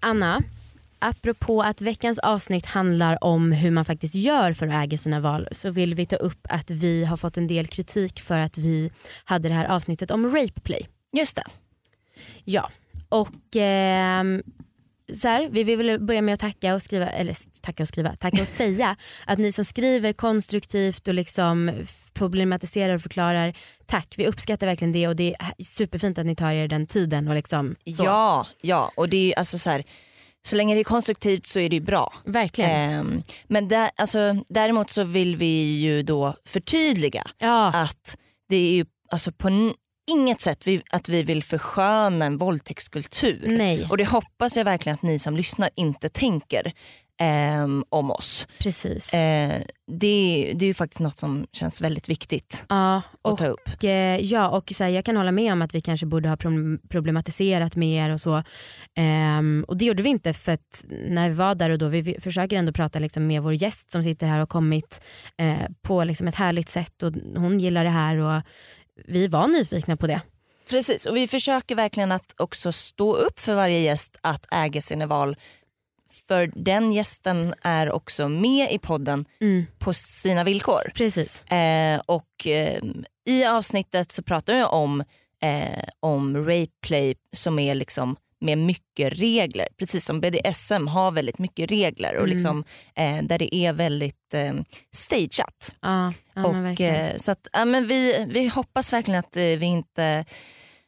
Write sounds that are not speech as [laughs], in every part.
Anna, apropå att veckans avsnitt handlar om hur man faktiskt gör för att äga sina val så vill vi ta upp att vi har fått en del kritik för att vi hade det här avsnittet om rape play. Just det. Ja, och ehm, så här, vi vill börja med att tacka och skriva, eller tacka och skriva, tacka och säga [laughs] att ni som skriver konstruktivt och liksom problematiserar och förklarar, tack. Vi uppskattar verkligen det och det är superfint att ni tar er den tiden och liksom så. Ja, ja och det är ju alltså så här, så länge det är konstruktivt så är det ju bra. Verkligen. Ehm, men där, alltså, däremot så vill vi ju då förtydliga ja, att det är ju alltså på inget sätt vi, att vi vill försköna en våldtäktskultur. nej, Och det hoppas jag verkligen att ni som lyssnar inte tänker ehm, om oss. precis. Eh, det, det är ju faktiskt något som känns väldigt viktigt ja, att och ta upp. Eh, ja, och så här, jag kan hålla med om att vi kanske borde ha problem- problematiserat mer och så. Ehm, och det gjorde vi inte för att när vi var där och då, vi, vi försöker ändå prata liksom med vår gäst som sitter här och kommit eh, på liksom ett härligt sätt och hon gillar det här och vi var nyfikna på det. Precis och vi försöker verkligen att också stå upp för varje gäst att äga sina val. För den gästen är också med i podden Mm, på sina villkor. precis. Eh, och eh, i avsnittet så pratar jag om, eh, om rape play som är liksom med mycket regler. Precis som BDSM har väldigt mycket regler och Mm. liksom, eh, där det är väldigt eh, stageat. Ja, ja, och, eh, så att, ja, men vi, vi hoppas verkligen att eh, vi inte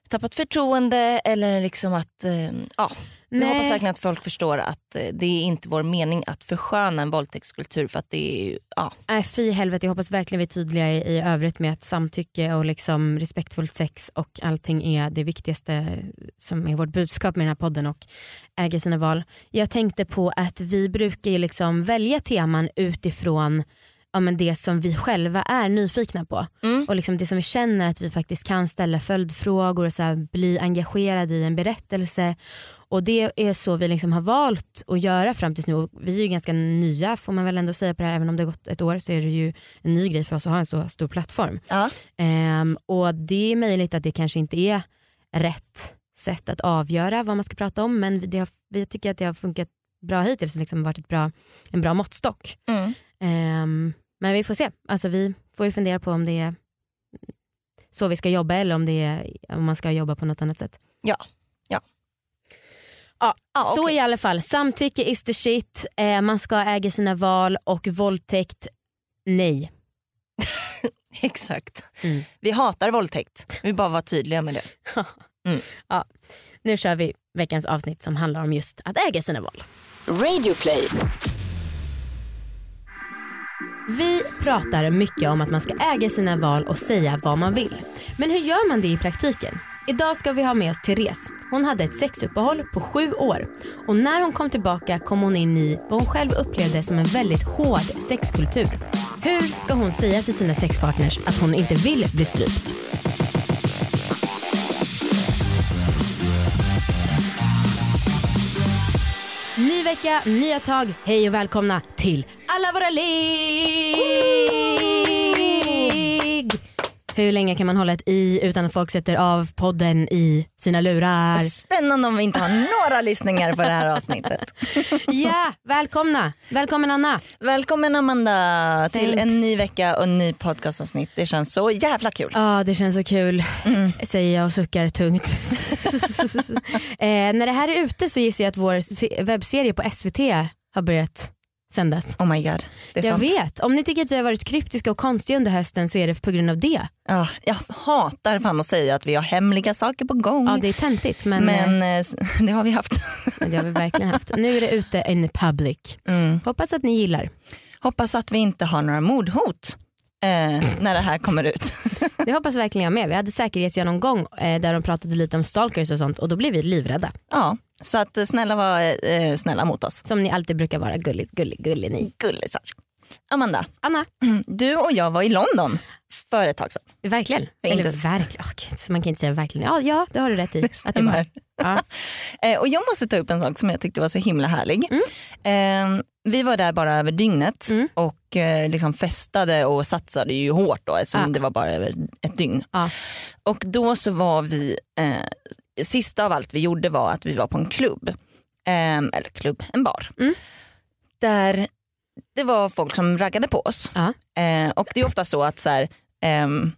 tappat förtroende eller liksom att eh, ja, Nej. hoppas verkligen att folk förstår att eh, det är inte vår mening att försköna en våldtäktskultur för att det är ju, ja, Nej fy helvete, jag hoppas verkligen vi är tydliga i, i övrigt med att samtycke och liksom respektfullt sex och allting är det viktigaste som är vårt budskap med den här podden och äga sina val. Jag tänkte på att vi brukar liksom välja teman utifrån ja, men det som vi själva är nyfikna på Mm. och liksom det som vi känner att vi faktiskt kan ställa följdfrågor och så bli engagerade i en berättelse och det är så vi liksom har valt att göra fram tills nu. Och vi är ju ganska nya får man väl ändå säga på det här. Även om det har gått ett år så är det ju en ny grej för oss att ha en så stor plattform. ja. Ehm, och det är möjligt att det kanske inte är rätt sätt att avgöra vad man ska prata om men det har, vi tycker att det har funkat bra hittills och liksom varit ett bra, en bra måttstock. Mm. Ehm, men vi får se. Alltså, vi får ju fundera på om det är så vi ska jobba eller om, det är, om man ska jobba på något annat sätt. Ja. Ja. Ja, Ja, Så okej. i alla fall, samtycke is the shit, eh, man ska äga sina val och våldtäkt, nej. [laughs] Exakt. Mm. Vi hatar våldtäkt. Vi vill bara vara tydliga med det. [laughs] Nu kör vi veckans avsnitt som handlar om just att äga sina val. Radioplay. Vi pratar mycket om att man ska äga sina val och säga vad man vill. Men hur gör man det i praktiken? Idag ska vi ha med oss Therese. Hon hade ett sexuppehåll på sju år och när hon kom tillbaka kom hon in i vad hon själv upplevde som en väldigt hård sexkultur. Hur ska hon säga till sina sexpartners att hon inte vill bli strypt? Ny vecka, nya tag. Hej och välkomna till alla våra ligg! Hur länge kan man hålla ett i utan att folk sätter av podden i sina lurar? Spännande om vi inte har några lyssningar på det här avsnittet. [laughs] Ja, välkomna! Välkommen Anna! Välkommen Amanda till Thanks. en ny vecka och en ny podcastavsnitt. Det känns så jävla kul. Ja, det känns så kul, säger jag och suckar tungt. [laughs] [laughs] eh, när det här är ute så gissar jag att vår se- webbserie på SVT har börjat sändas. Oh my god, Jag sant. vet, om ni tycker att vi har varit kryptiska och konstiga under hösten så är det på grund av det. Ja, jag hatar fan att säga att vi har hemliga saker på gång. Ja det är töntigt men, men eh, s- [laughs] det har vi haft. eh, det har vi verkligen haft. Nu är det ute in public. Mm. Hoppas att ni gillar. Hoppas att vi inte har några mordhot eh, när det här kommer ut. [laughs] Det hoppas verkligen jag med. Vi hade säkerhetsgenomgång eh, där de pratade lite om stalkers och sånt och då blev vi livrädda. ja, så att eh, snälla var eh, snälla mot oss. Som ni alltid brukar vara, gulligt, gullig, gullig ni. Gullisar. Amanda, Anna, [clears throat] du och jag var i London för ett tag sedan. verkligen. Inte- Eller verkligen, Åh, gud, så man kan inte säga verkligen. Ja, ja det har du rätt i. [laughs] Att det var. Ja. [laughs] Eh, och jag måste ta upp en sak som jag tyckte var så himla härlig. Eh, vi var där bara över dygnet Mm. och eh, liksom festade och satsade ju hårt då eftersom Ja. det var bara över ett dygn. Ja. Och då så var vi, eh, sista av allt vi gjorde var att vi var på en klubb ehm, eller klubb, en bar. Mm. Där det var folk som raggade på oss. Ja. Eh, och det är ofta så att så här, ehm,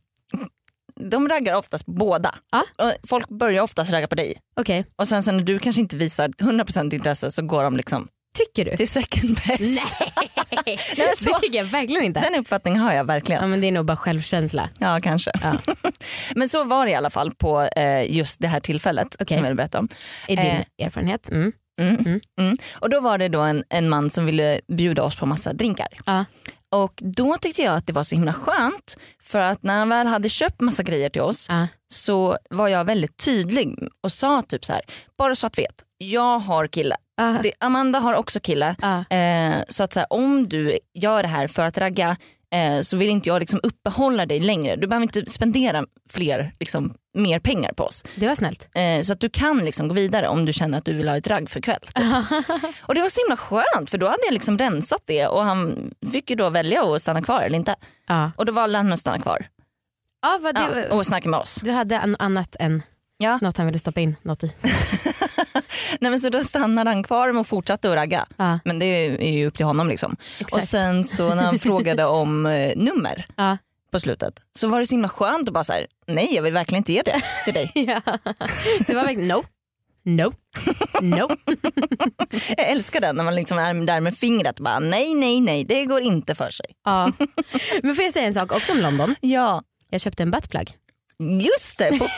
de raggar oftast på båda. Och folk börjar oftast ragga på dig. Okej, Och sen, sen när du kanske inte visar 100% intresse så går de liksom tycker du? till second best. [laughs] Nej, så- det tycker jag verkligen inte. Den uppfattningen har jag verkligen. Ja, men det är nog bara självkänsla. Ja kanske. Ja. [laughs] Men så var det i alla fall på eh, just det här tillfället Okej. som jag vill berätta om. Är din Eh. erfarenhet? Mm. Mm. Mm. Mm. Och då var det då en, en man som ville bjuda oss på massa drinkar. Ja. Och då tyckte jag att det var så himla skönt för att när han väl hade köpt massa grejer till oss Ja. så var jag väldigt tydlig och sa typ så här, bara så att vet, jag har kille. Ja. Det, Amanda har också kille. Ja. Eh, så att så här, om du gör det här för att ragga eh, så vill inte jag liksom uppehålla dig längre. Du behöver inte spendera fler, liksom, mer pengar på oss. Det var snällt. Eh, så att du kan liksom gå vidare om du känner att du vill ha ett ragg för kväll. typ. [laughs] Och det var så himla skönt för då hade jag liksom rensat det och han fick ju då välja att stanna kvar eller inte. Ja. Och då valde han att stanna kvar Ja, vad ja, det, och snacka med oss. Du hade en annat än Ja. något han ville stoppa in något i. [laughs] Nej, men så då stannade han kvar och fortsatte att ragga. Ja, Men det är ju upp till honom. Liksom. exakt. Och sen så när han [laughs] frågade om eh, nummer Ja. på slutet så var det så himla skönt att bara så här, nej jag vill verkligen inte ge det till dig. [laughs] ja. Det var verkligen no, no, no. Jag älskar den när man liksom är där med fingret bara nej nej nej det går inte för sig. Ja. Men får jag säga en sak också om London? Ja Jag köpte en buttplug. Just det på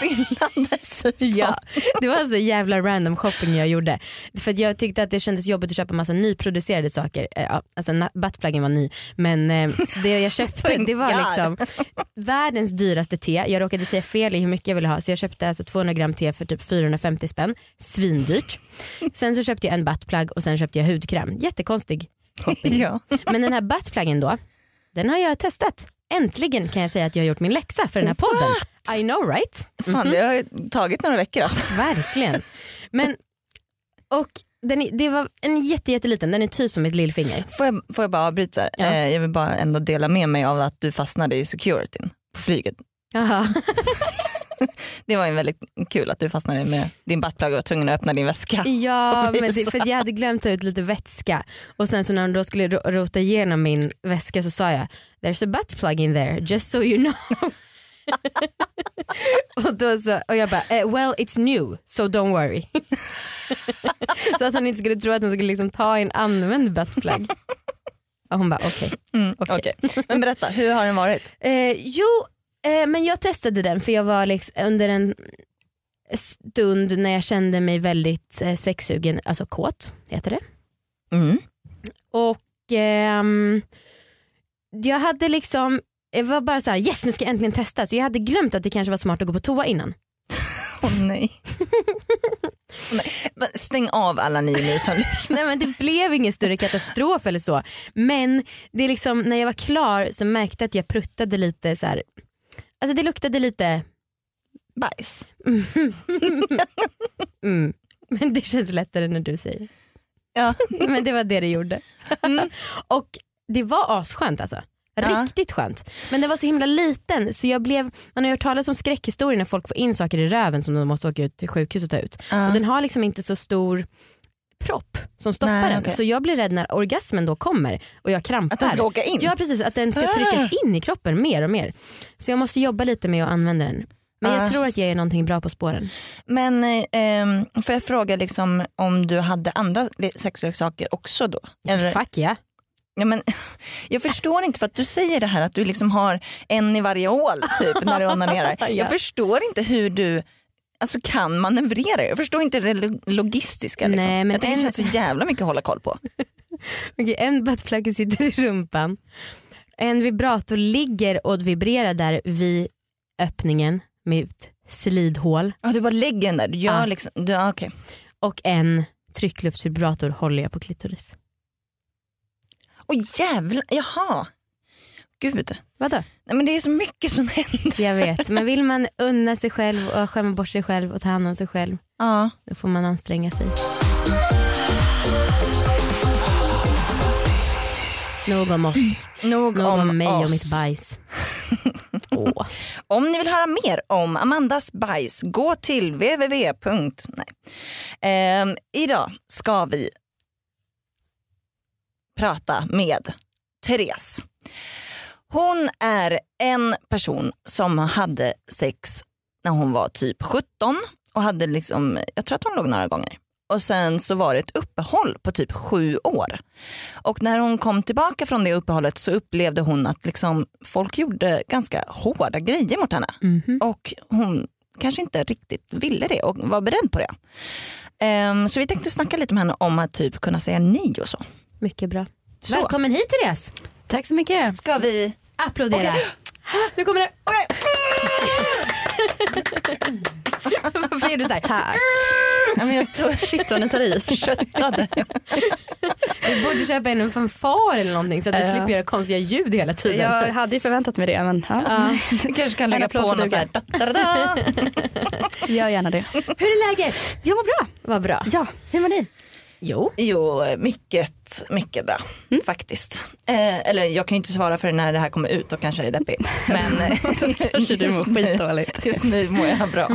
dessutom. [laughs] Ja, det var så jävla random shopping jag gjorde. För jag tyckte att det kändes jobbigt att köpa massa nyproducerade saker. Eh, Ja, alltså buttpluggen var ny men eh, det jag köpte [laughs] det var liksom världens dyraste te. Jag råkade säga fel i hur mycket jag ville ha så jag köpte alltså 200 gram te för typ 450 spänn. Svindyrt. Sen så köpte jag en buttplug och sen köpte jag hudkräm. Jättekonstig shopping. [laughs] Ja. Men den här buttpluggen då, den har jag testat. Äntligen kan jag säga att jag har gjort min läxa för den här podden. I know right? Fan det har tagit några veckor alltså. [laughs] Verkligen. Men, och den det var en jätte, jätteliten, den är typ som ett lillfinger. Får jag, får jag bara avbryta? Ja. Eh, jag vill bara ändå dela med mig av att du fastnade i securityn på flyget. Jaha. [laughs] Det var ju väldigt kul att du fastnade med din buttplug och var tvungen att öppna din väska. Ja, [laughs] men det, för jag hade glömt ta ut lite vätska och sen så när de då skulle ro- rota igenom min väska så sa jag there's a butt plug in there just so you know. [laughs] och, då så, och jag bara eh, well it's new so don't worry. [laughs] så att hon inte skulle tro att hon skulle liksom ta en använd buttplug. [laughs] Och hon bara okej. Mm, Okej. okej. Men berätta, hur har den varit? Eh, jo, eh, men jag testade den för jag var liksom under en stund när jag kände mig väldigt eh, sexsugen, alltså kåt heter det. Mm. Och ehm, jag hade liksom, jag var bara så här: yes nu ska jag äntligen testa. Så jag hade glömt att det kanske var smart att gå på toa innan. [laughs] Åh nej. [laughs] Åh, nej. Men Stäng av alla ni nu som. [laughs] Nej men det blev ingen större katastrof eller så. Men det är liksom, när jag var klar så märkte jag att jag pruttade lite så här. Alltså det luktade lite Bajs. mm. Men det känns lättare när du säger. Ja. Men det var det det gjorde. Mm. och det var asskönt alltså. Ja. Riktigt skönt. Men den var så himla liten så jag blev, man har ju hört talas om skräckhistorier när folk får in saker i röven som de måste åka ut till sjukhus och ta ut. Ja. Och den har liksom inte så stor propp som stoppar Nej, den. okej. Så jag blir rädd när orgasmen då kommer och jag krampar. Att den ska åka in? Ja precis, att den ska Ah. tryckas in i kroppen mer och mer. Så jag måste jobba lite med att använda den. Men Ah. jag tror att jag är någonting bra på spåren. Men eh, får jag fråga liksom, om du hade andra sexleksaker också då? Eller, Fuck ja. Ja, men, [laughs] jag förstår inte för att du säger det här att du liksom har en i varje hål typ när du onanerar. [laughs] Ja. Jag förstår inte hur du alltså, kan manövrera. Jag förstår inte det lo- logistiska. Liksom. Nej, men jag tycker en- det känns så jävla mycket att hålla koll på. [laughs] Okej, en buttplug sitter i rumpan. En vibrator ligger och vibrerar där vid öppningen med ett slidhål. Ja, du bara lägger den där. Du gör Ja. liksom, du, okej. Och en tryckluftsvibrator håller jag på klitoris. Åh jävlar, jaha. Gud. Vadå? Nej, men det är så mycket som händer. Jag vet, men vill man unna sig själv och skämma bort sig själv och ta hand om sig själv Ja. då får man anstränga sig. Nog om oss, Nog nog om om mig oss. och mitt bajs. [laughs] Åh. Om ni vill höra mer om Amandas bajs, gå till www. Nej. Ehm, idag ska vi prata med Therese. Hon är en person som hade sex när hon var typ 17 och hade liksom, jag tror att hon låg några gånger. Och sen så var det ett uppehåll på typ sju år. Och när hon kom tillbaka från det uppehållet så upplevde hon att liksom folk gjorde ganska hårda grejer mot henne. Mhm. Och hon kanske inte riktigt ville det och var beredd på det. Ehm, så vi tänkte snacka lite med henne om att typ kunna säga nej och så. Mycket bra. Så. Välkommen hit Therese. Tack så mycket. Ska vi... Applådera. Okej. Nu kommer det. [laughs] Varför är du så här? Tack. Ja, men jag tog Shit vad ni tar i. köttade. Du borde köpa en fanfar eller någonting så att du Ja. slipper göra konstiga ljud hela tiden. Jag hade ju förväntat mig det men ja. Ja. Du [laughs] kanske kan lägga på något så här. duken. Da, da, da. [laughs] gör gärna det. Hur är läget? Jag mår bra. Vad bra. Ja, hur mår ni? Jo. Jo, mycket, mycket bra faktiskt. Eh, eller jag kan ju inte svara för när det här kommer ut och kanske är deppig. [laughs] Men Kanske du mår skitdåligt. [laughs] Just nu mår jag bra.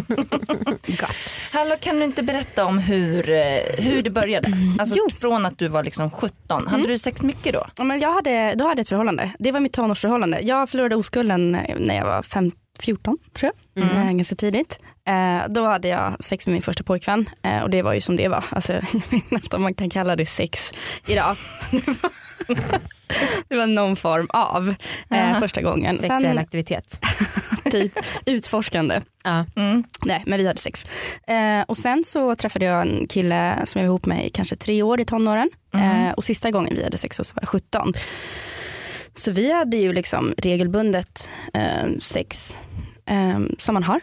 Hallå kan du inte berätta om hur, eh, hur det började? Alltså Jo. från att du var liksom 17, hade du sex mycket då? Ja, Men jag hade, då hade jag ett förhållande. Det var mitt tonårsförhållande. Jag förlorade oskulden när jag var fem, 14 tror jag. Mm. Eh, ganska tidigt. Eh, då hade jag sex med min första pojkvän eh, och det var ju som det var. Alltså, [laughs] jag vet knappt om man kan kalla det sex idag. [laughs] [laughs] det var någon form av eh, första gången. Sexuell Sen aktivitet. typ utforskande. Ja. Mm. Nej, men vi hade sex. Eh, och sen så träffade jag en kille som jag var ihop med i kanske tre år i tonåren. Mhm. Eh, och sista gången vi hade sex så var jag 17. Så vi hade ju liksom regelbundet eh, sex eh, som man har.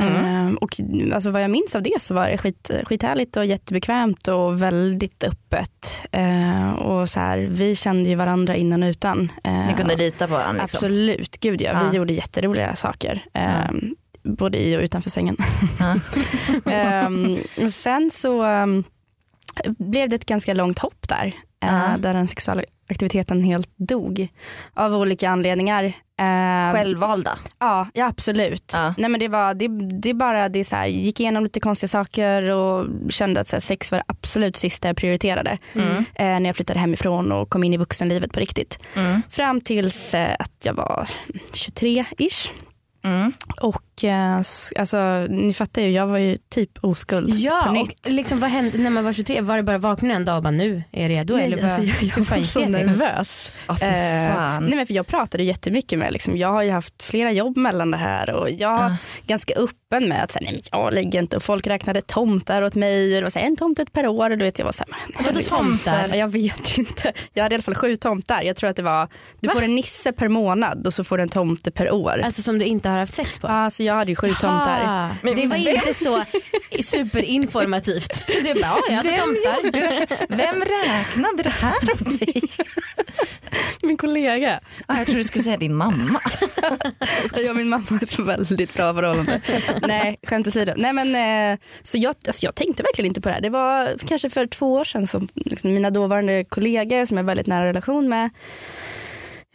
Eh, och alltså vad jag minns av det så var det skit, skithärligt och jättebekvämt och väldigt öppet. Eh, och så här, vi kände ju varandra innan och utan. Eh, Ni kunde lita på varandra liksom? Absolut, gud ja. Ja. Vi gjorde jätteroliga saker. Både i och utanför sängen. Ja. [laughs] Ehm, sen så ehm, blev det ett ganska långt hopp där. Ja. Där den sexuella aktiviteten helt dog. Av olika anledningar. Eh, Självvalda? Ja, ja absolut. Ja. Nej, men det, var, det, det bara det så här, gick igenom lite konstiga saker och kände att här, sex var det absolut sista jag prioriterade. Mm. Eh, när jag flyttade hemifrån och kom in i vuxenlivet på riktigt. Mm. Fram tills att jag var 23-ish. Mm. Och eh, alltså, ni fattar ju, jag var ju typ oskuld på Ja, och liksom, vad hände när man var 23? Var det bara vakna en dag och bara nu är jag redo? Nej, eller vad, alltså, jag, jag hur fan var så nervös. För Eh, nej, men för jag pratade jättemycket med, liksom, jag har ju haft flera jobb mellan det här och jag Ah. är ganska öppen med att så här, nej, jag lägger inte och folk räknade tomtar åt mig och det var så här, en tomt per år och du vet, jag var så här, Vadå tomtar? Ja, Jag vet [laughs] inte. Jag hade i alla fall sju tomtar. Jag tror att det var, du får en nisse per månad och så får du en tomte per år. Alltså som du inte har haft sex på? Alltså jag hade ju sju tomtar. Ah, Men det var vem- inte så [laughs] superinformativt. Det är bara, ja, jag Vem tomtar. Vem räknade det här åt dig? Min kollega. Ah, jag tror du skulle säga din mamma. [laughs] Jag och min mamma har ett väldigt bra förhållande. Nej, skämt åsido. Nej, men, eh, så jag, alltså, jag tänkte verkligen inte på det här. Det var kanske för två år sedan som liksom, mina dåvarande kollegor som jag har väldigt nära relation med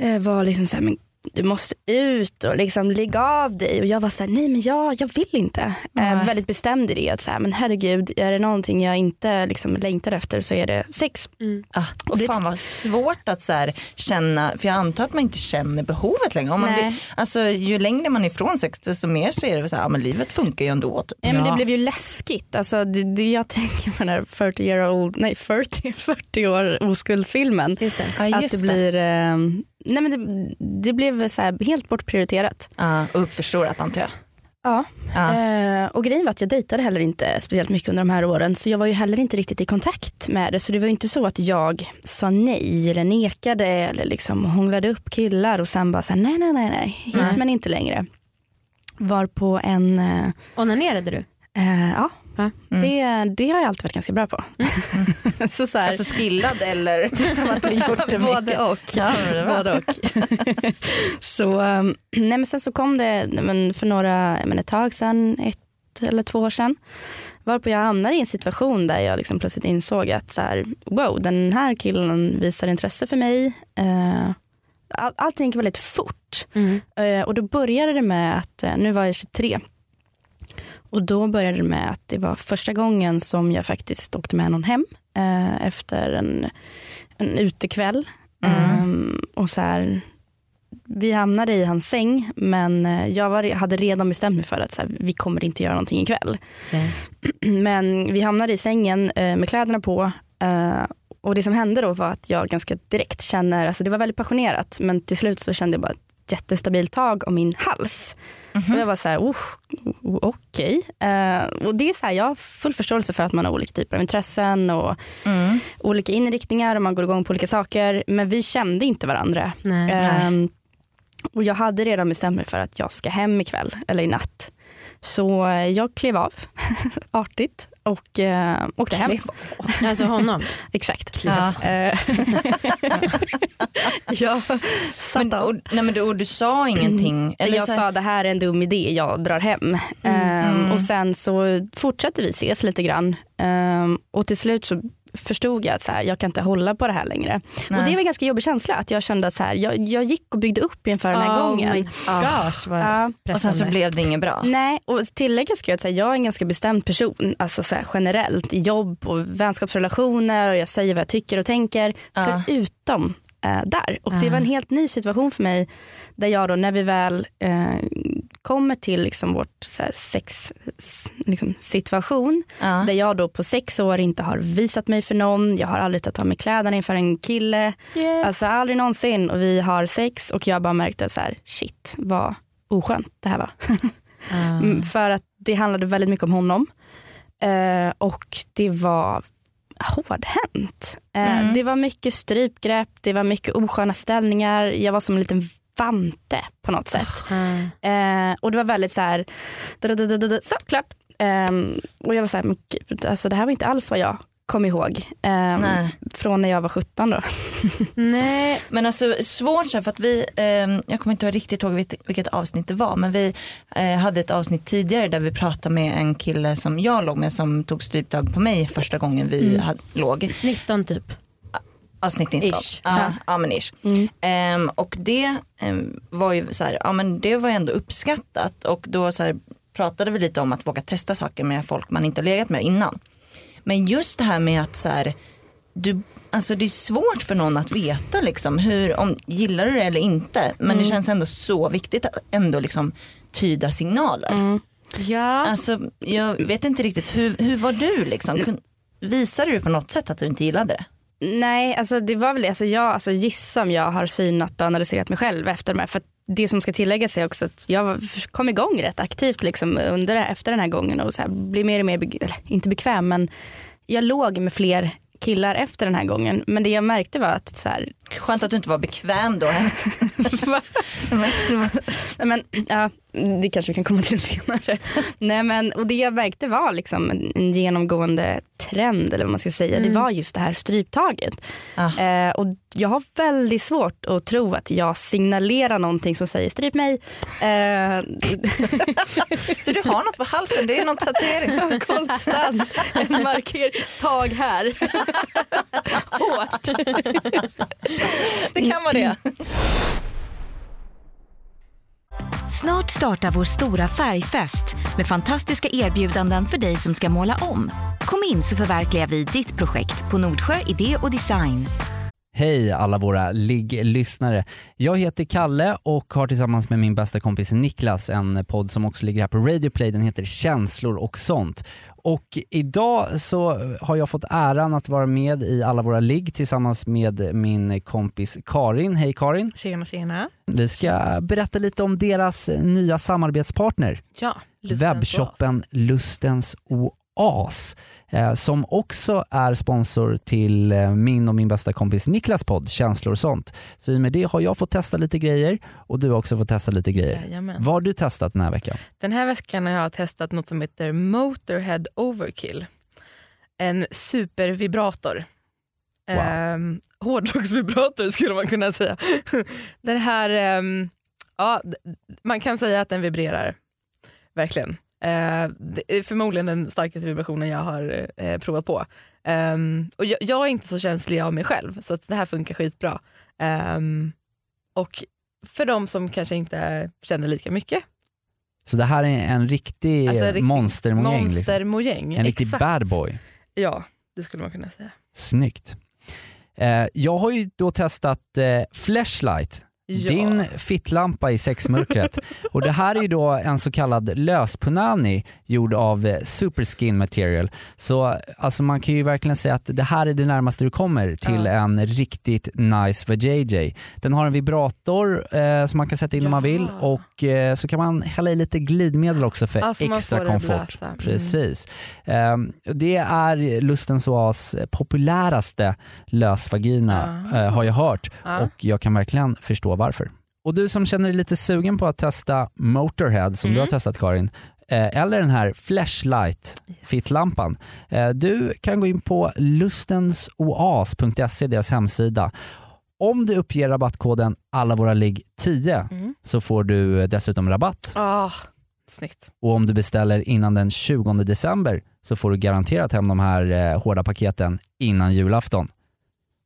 eh, var liksom så här, men du måste ut och liksom lägga av dig. Och jag var så här, nej men jag, jag vill inte. Eh, Nej. väldigt bestämd i det. Att så här, men herregud, är det någonting jag inte liksom, längtar efter så är det sex. Ah, och det- fan vad svårt att så här, känna, för jag antar att man inte känner behovet längre. Om man Nej. blir, alltså, ju längre man är ifrån sex desto mer så är det så här, men livet funkar ju ändå. Typ. Ja, men det blev ju läskigt. Alltså, det, det jag tänker på den här 40 year old, nej 40, 40 år oskuldsfilmen. Just det. Ja, att just det blir, eh, nej men det, det blev så här helt bortprioriterat. Ja, och uppförstorat antar jag. Ja. Ja. Eh, och grejen var att jag dejtade heller inte speciellt mycket under de här åren så jag var ju heller inte riktigt i kontakt med det så det var ju inte så att jag sa nej eller nekade eller liksom hånglade upp killar och sen bara så här, nej nej nej nej hit Nej. men inte längre. Var på en eh, Onanerade du? Eh, ja, Ja. det, det har jag alltid varit ganska bra på. [laughs] så så här, Alltså skillad eller [laughs] som att du gjort det både mycket? och. Ja, men det både och. [laughs] så, um, nej, men sen så kom det men för några, menar, ett tag sedan, ett eller två år sedan, varpå jag hamnade i en situation där jag liksom plötsligt insåg att så här, wow, den här killen visar intresse för mig. Eh, all, allting gick väldigt fort. Mm. Eh, och då började det med att, eh, nu var jag 23. Och då började det med att det var första gången som jag faktiskt åkte med någon hem eh, efter en, en utekväll. Mm. Ehm, och så här, vi hamnade i hans säng men eh, jag var, hade redan bestämt mig för att så här, vi kommer inte göra någonting ikväll. Okej. [clears throat] Men vi hamnade i sängen eh, med kläderna på eh, och det som hände då var att jag ganska direkt känner, alltså det var väldigt passionerat men till slut så kände jag bara ett jättestabilt tag om min hals. Och jag var så här, oh, oh, okej. Eh, och det är så här, jag har full förståelse för att man har olika typer av intressen och Mm. olika inriktningar och man går igång på olika saker. Men vi kände inte varandra. Nej. Ehm, och jag hade redan bestämt mig för att jag ska hem ikväll eller i natt. Så eh, jag klev av [laughs] artigt och eh, åkte hem. Alltså honom. [laughs] Exakt. Ja. Eh, [laughs] jag satt Men, av. och, nej, men du, och du sa ingenting? Eller jag så sa det här är en dum idé, jag drar hem. Ehm, och sen så fortsatte vi ses lite grann. Ehm, och till slut så förstod jag att så här, jag kan inte hålla på det här längre. Nej. Och det var en ganska jobbig känsla att jag kände att så här, jag, jag gick och byggde upp inför den här Oh gången. my gosh vad Ja. och sen så blev det inget bra? Nej, och tillägga ska jag att jag är en ganska bestämd person, alltså så här, generellt i jobb och vänskapsrelationer och jag säger vad jag tycker och tänker, Ja. förutom eh, där. Och det var en helt ny situation för mig där jag då när vi väl eh, kommer till liksom vårt så sex liksom, situation Ja. där jag då på sex år inte har visat mig för någon, jag har aldrig tagit av mig kläderna inför en kille, alltså aldrig någonsin och vi har sex och jag bara märkte så här, shit vad oskönt det här var. [laughs] Mm, För att det handlade väldigt mycket om honom. Eh, och det var hårdhänt. Eh, Mm. Det var mycket strypgrepp, det var mycket osköna ställningar. Jag var som en liten vante på något sätt. Ah. Eh, och det var väldigt så här, da, da, da, da, da, så klart. Ehm, och jag var så här, men gud, alltså det här var inte alls vad jag kom ihåg. Nej. från när jag var 17 då. [laughs] Nej. Men alltså svårt så här, för att vi, ehm, jag kommer inte riktigt ihåg vilket, avsnitt det var men vi eh, hade ett avsnitt tidigare där vi pratade med en kille som jag låg med som tog stryptag på mig första gången vi hade, låg. 19 typ. Avsnitt 19. Ish. Ja, Ja. ja men ish. Mm. Ehm, och det ehm, var ju så här, ja men det var ju ändå uppskattat och då så här, pratade vi lite om att våga testa saker med folk man inte har legat med innan. Men just det här med att så här, du, alltså det är svårt för någon att veta liksom hur, om gillar du det eller inte. Men det känns ändå så viktigt att ändå liksom tyda signaler. Mm. Ja. Alltså jag vet inte riktigt, hur, hur var du liksom? Visade du på något sätt att du inte gillade det? Nej, alltså det var väl alltså jag alltså gissa om jag har synat och analyserat mig själv efter de här. För det som ska tilläggas är också att jag kom igång rätt aktivt liksom under, efter den här gången och så här, blev mer och mer, eller inte bekväm men jag låg med fler killar efter den här gången. Men det jag märkte var att så här, Skönt att du inte var bekväm då. [laughs] [laughs] Men, ja, det kanske vi kan komma till [laughs] senare. Nej, men, och det jag märkte var liksom en, en genomgående trend eller vad man ska säga. Det var just det här stryptaget. Ah. Eh, och jag har väldigt svårt att tro att jag signalerar någonting som säger stryp mig. Eh, [laughs] Så du har något på halsen, det är någon tatuering. konstant [laughs] en marker, tag här. Hårt. Det kan vara det. Snart startar vår stora färgfest med fantastiska erbjudanden för dig som ska måla om. Kom in så förverkligar vi ditt projekt på Nordsjö Idé och Design. Hej alla våra ligglyssnare. Jag heter Kalle och har tillsammans med min bästa kompis Niklas en podd som också ligger här på Radio Play. Den heter Känslor och sånt. Och idag så har jag fått äran att vara med i alla våra ligg tillsammans med min kompis Karin. Hej Karin! Tjena tjena. Vi ska berätta lite om deras nya samarbetspartner. Ja, webbshoppen Lustens Oas eh, som också är sponsor till eh, min och min bästa kompis Niklas podd Känslor och sånt. Så i och med det har jag fått testa lite grejer och du har också fått testa lite grejer. Jajamän. Vad har du testat den här veckan? Den här veckan har jag testat något som heter Motorhead Overkill. En supervibrator. Wow. Ehm, hårdrocksvibrator skulle man kunna säga. [laughs] den här, ehm, ja, man kan säga att den vibrerar. Verkligen. Eh, det är förmodligen den starkaste vibrationen jag har eh, provat på. Ehm, och jag, jag är inte så känslig av mig själv så att det här funkar skitbra. Ehm, och för de som kanske inte känner lika mycket. Så det här är en riktig Alltså, en riktig monstermojäng. Liksom. Monstermojäng. En riktig exakt. bad boy. Ja, det skulle man kunna säga. Snyggt. Eh, jag har ju då testat eh, Flashlight, Ja. din fittlampa i sexmörkret. och det här är ju då en så kallad löspunani gjord av eh, superskin material. Så alltså man kan ju verkligen säga att det här är det närmaste du kommer till Ja. en riktigt nice vajayjay. Den har en vibrator eh, som man kan sätta in om man vill Ja. och eh, så kan man hälla i lite glidmedel också för Alltså, extra komfort. Mm. Precis. Ehm, det är Lustens Oas populäraste lösvagina Ja. eh, har jag hört Ja. och jag kan verkligen förstå varför. Och du som känner dig lite sugen på att testa Motorhead som Mm. du har testat Karin, eh, eller den här Flashlight fittlampan. Eh, du kan gå in på lustensoas.se, deras hemsida. Om du uppger rabattkoden alla våra ligg 10 Mm. så får du dessutom rabatt. Ah, snyggt. Och om du beställer innan den 20 december så får du garanterat hem de här eh, hårda paketen innan julafton.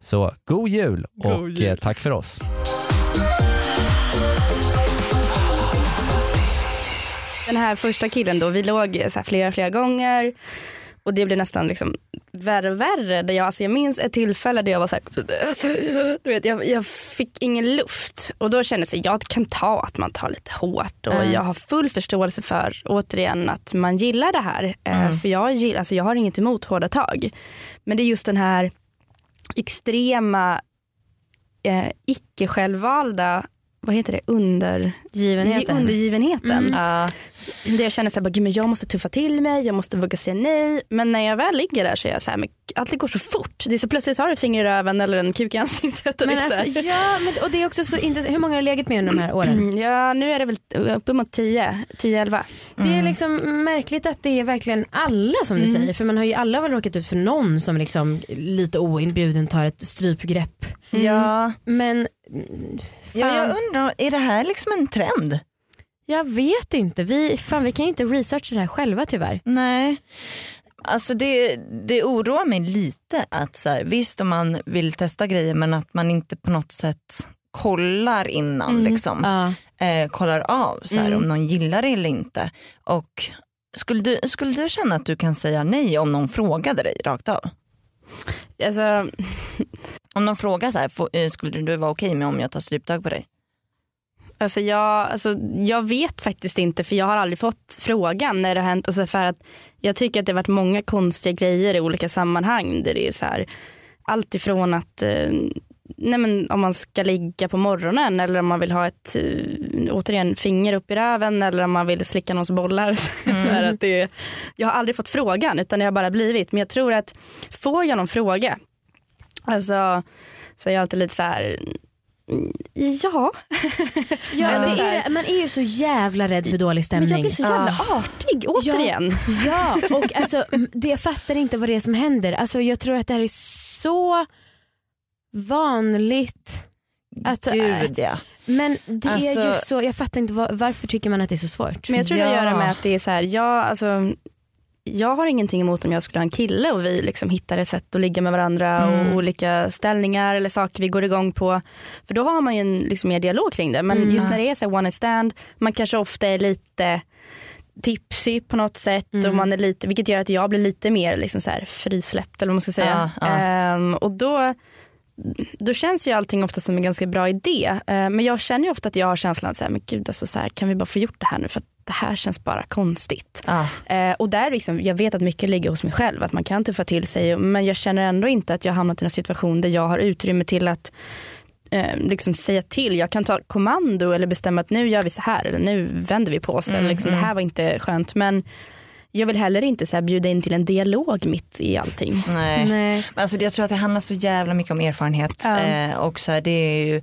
Så god jul God och jul. Tack för oss. Den här första killen då, vi låg så här flera, flera gånger och det blev nästan liksom värre och värre. Där jag, alltså jag minns ett tillfälle där jag var så här, du vet, jag, jag fick ingen luft och då kände jag att jag kan ta att man tar lite hårt och Mm. jag har full förståelse för återigen att man gillar det här. Eh, Mm. För jag, gillar, alltså jag har inget emot hårda tag. Men det är just den här extrema eh, icke självvalda vad heter det, under, Givenheten. undergivenheten. Mm. Ja, Där jag känner så här, men jag måste tuffa till mig, jag måste våga säga nej. Men när jag väl ligger där så är jag så här, men allt går så fort. Det är så plötsligt så har du ett finger i röven eller en kuk i ansiktet. Och Men här. alltså, ja, men, och det är också så intressant. Hur många har du legat med under de här åren? Mm, ja, nu är det väl uppemot 10, 10-11. Det är liksom märkligt att det är verkligen alla som du säger. För man har ju alla väl råkat ut för någon som liksom lite oinbjuden tar ett strypgrepp. ja. Men mm, ja, jag undrar, är det här liksom en trend? jag vet inte. Vi, fan, vi kan ju inte researcha det här själva tyvärr. Nej. Alltså det, det oroar mig lite att så här, visst om man vill testa grejer men att man inte på något sätt kollar innan. Mm. Liksom. Ja. Eh, kollar av så här, Mm. om någon gillar det eller inte. Och skulle, du, skulle du känna att du kan säga nej om någon frågade dig rakt av? Alltså, [laughs] Om någon frågar så här, eh, skulle du vara okej med om jag tar stryptag på dig? alltså, jag, alltså, jag vet faktiskt inte för jag har aldrig fått frågan när det har hänt. Alltså, för att jag tycker att det har varit många konstiga grejer i olika sammanhang. Där det är så här, allt ifrån att eh, nej men, om man ska ligga på morgonen eller om man vill ha ett eh, återigen finger upp i röven eller om man vill slicka någons bollar. [laughs] så här att det, jag har aldrig fått frågan utan det har bara blivit. Men jag tror att får jag någon fråga alltså, så är jag alltid lite så här mm, ja. Ja, så är, det. man är ju så jävla rädd för dålig Men stämning. jag blir så jävla artig återigen. Ja, och alltså, mm, det, jag fattar inte vad det är som händer. Alltså, jag tror att det här är så vanligt. Alltså, äh, Gud ja. men det är ju Alltså- så, jag fattar inte var, varför tycker man att det är så svårt? Men jag tror det har att Ja. göra med att det är så här, jag, alltså, jag har ingenting emot om jag skulle ha en kille och vi liksom hittar ett sätt att ligga med varandra och olika ställningar eller saker vi går igång på. För då har man ju en liksom, mer dialog kring det. Men just när det är så här one night stand, man kanske ofta är lite tipsy på något sätt och man är lite, vilket gör att jag blir lite mer liksom så här frisläppt eller vad man ska säga. Ja, ja. Ehm, och då, då känns ju allting ofta som en ganska bra idé. Ehm, men jag känner ju ofta att jag har känslan att så här, men gud, alltså, så här, kan vi bara få gjort det här nu för att det här känns bara konstigt. Ja. Eh, och där liksom, jag vet att mycket ligger hos mig själv, att man kan tuffa till sig men jag känner ändå inte att jag har hamnat i en situation där jag har utrymme till att eh, liksom säga till. Jag kan ta kommando eller bestämma att nu gör vi så här eller nu vänder vi på oss. eller liksom, Det här var inte skönt men jag vill heller inte så bjuda in till en dialog mitt i allting. Nej. Nej. Men alltså, jag tror att det handlar så jävla mycket om erfarenhet. Ja. Eh, och så här, det är ju,